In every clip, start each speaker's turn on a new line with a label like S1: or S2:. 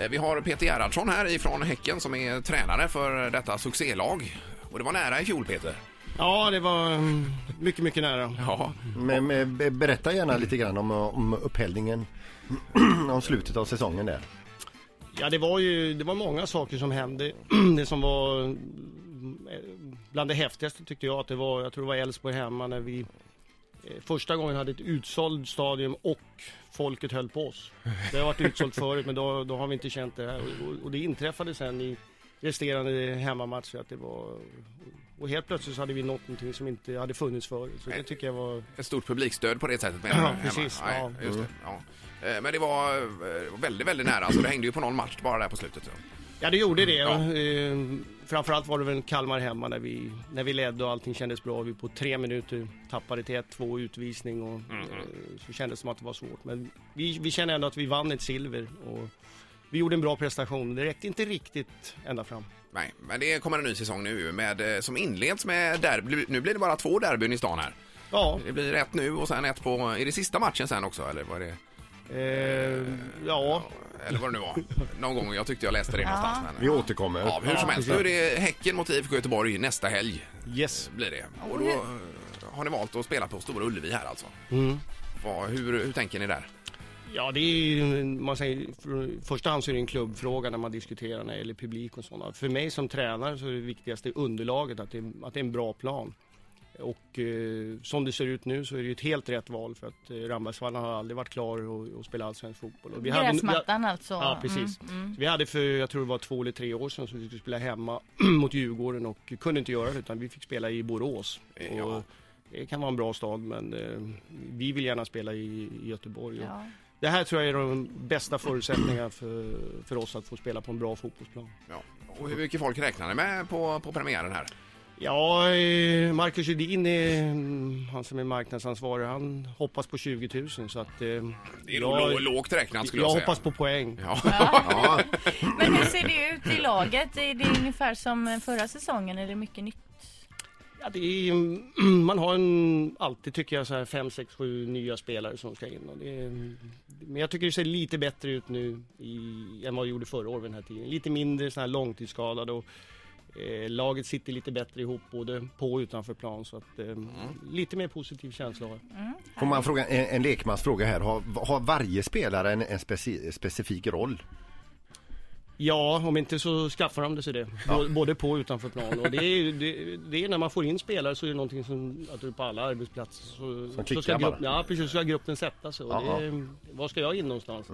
S1: Eh, Vi har Peter Gerhardsson här ifrån Häcken som är tränare för detta succélag. Och det var nära i fjol Peter.
S2: Ja, det var mm, mycket, mycket nära.
S1: Ja,
S3: Men, men be- berätta gärna lite grann om, om upphällningen, om slutet av säsongen där.
S2: Ja, det var ju det var många saker som hände. Det som var mm, bland det häftigaste tyckte jag att det var, jag tror det var Elfsborg hemma när vi eh, första gången hade ett utsåld stadion och folket höll på oss. Det har varit utsålt förut men då, då har vi inte känt det här och, och det inträffade sen i resterande hemmamatcher att det var och helt plötsligt så hade vi nått någonting som inte hade funnits förut. Så det tycker jag var
S1: ett stort publikstöd på det sättet. Med
S2: Ja, precis,
S1: Nej,
S2: ja.
S1: just det. Ja. Eh, Men det var eh, väldigt, väldigt nära. Alltså, det hängde ju på någon match bara där på slutet. Ja.
S2: Ja det gjorde det.
S1: Ja.
S2: Eh, framförallt var det väl Kalmar hemma när vi, när vi ledde och allting kändes bra. Vi på tre minuter tappade till 1-2 utvisning och
S1: Mm,
S2: eh, så kändes det som att det var svårt. Men vi, vi känner ändå att vi vann ett silver och vi gjorde en bra prestation. Det räckte inte riktigt ända fram.
S1: Nej, men det kommer en ny säsong nu med, eh, som inleds med derby. Nu blir det bara två derbyn i stan här.
S2: Ja,
S1: Det blir ett nu och sen ett på... Är det sista matchen sen också eller vad är det?
S2: eh, ja.
S1: Eller vad det nu var. Någon gång. Jag tyckte jag läste det någonstans. Men,
S3: Vi återkommer.
S1: Ja, hur som helst. Nu är det Häcken mot IFK Göteborg nästa helg.
S2: Yes.
S1: Blir det. Och då eh, har ni valt att spela på Stora Ullevi här alltså.
S2: Mm.
S1: Vad, hur, hur tänker ni där?
S2: Ja, det är ju, man säger, för, i första hand så är det en klubbfråga när man diskuterar när det gäller publik och sådana. För mig som tränare så är det viktigaste underlaget, att det, att det är en bra plan. Och eh, som det ser ut nu så är det ju ett helt rätt val för att eh, Rambergsvallen har aldrig varit klar att att spela allsvensk fotboll. Och vi hade-
S4: Gräsmattan alltså.
S2: Ja, precis.
S4: Mm, mm.
S2: Vi hade för, jag tror det var två eller tre år sedan, så vi skulle spela hemma mot Djurgården och kunde inte göra det utan vi fick spela i Borås.
S1: Ja.
S2: Och det kan vara en bra stad men eh, vi vill gärna spela i, i Göteborg. Och
S4: Ja.
S2: Det här tror jag är de bästa förutsättningarna för, för oss att få spela på en bra fotbollsplan.
S1: Ja. Och hur mycket folk räknar ni med på, på premiären här?
S2: Ja, eh, Marcus är, mm, han som är marknadsansvarig, han hoppas på 20 000 så att... eh,
S1: Det är nog
S2: jag,
S1: lå- lågt räknat skulle
S2: jag
S1: jag, säga.
S2: hoppas på poäng.
S1: Ja.
S3: Ja,
S4: Men hur ser det ut i laget? Är det ungefär som förra säsongen? Är det mycket nytt?
S2: Ja, det är, man har en, alltid tycker jag så här 5, 6, 7 nya spelare som ska in. Och det är, men jag tycker det ser lite bättre ut nu i, än vad det gjorde förra året vid den här tiden. Lite mindre så här långtidsskadade och eh, laget sitter lite bättre ihop både på och utanför plan. Så att, eh, lite mer positiv känsla har.
S4: Mm.
S3: får man fråga, en, en lekmansfråga här. Har, har varje spelare en, en speci, specifik roll?
S2: Ja, om inte så skaffar de det sig det. Både- Både på och utanför plan. Och det, är, det, det är när man får in spelare så är det någonting som, jag tror på alla arbetsplatser så,
S3: Som
S2: så ska, grupp, ja, precis, så ska gruppen sätta sig. Och det, var ska jag in någonstans?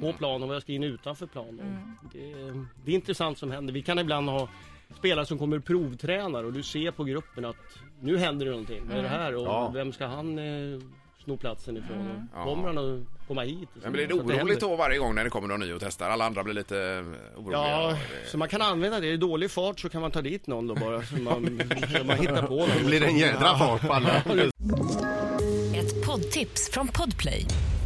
S2: På plan och var jag ska in utanför plan. Och Det, är- det är intressant som händer. Vi kan ibland ha spelare som kommer provtränar och du ser på gruppen att nu händer det någonting. Vad är det här? Och
S3: Ja.
S2: vem ska han eh, sno platsen ifrån? Och Kommer han att komma hit?
S1: Men blir det
S2: Så att händer.
S1: oroligt då varje gång när det kommer någon ny och testar? Alla andra blir lite eh, oroliga.
S2: Ja,
S1: Det-
S2: så man kan använda det. I dålig fart så kan man ta dit någon då bara. Så man, så man hittar på någon.
S3: blir det en jädra fart på alla.
S5: Ett poddtips från Podplay.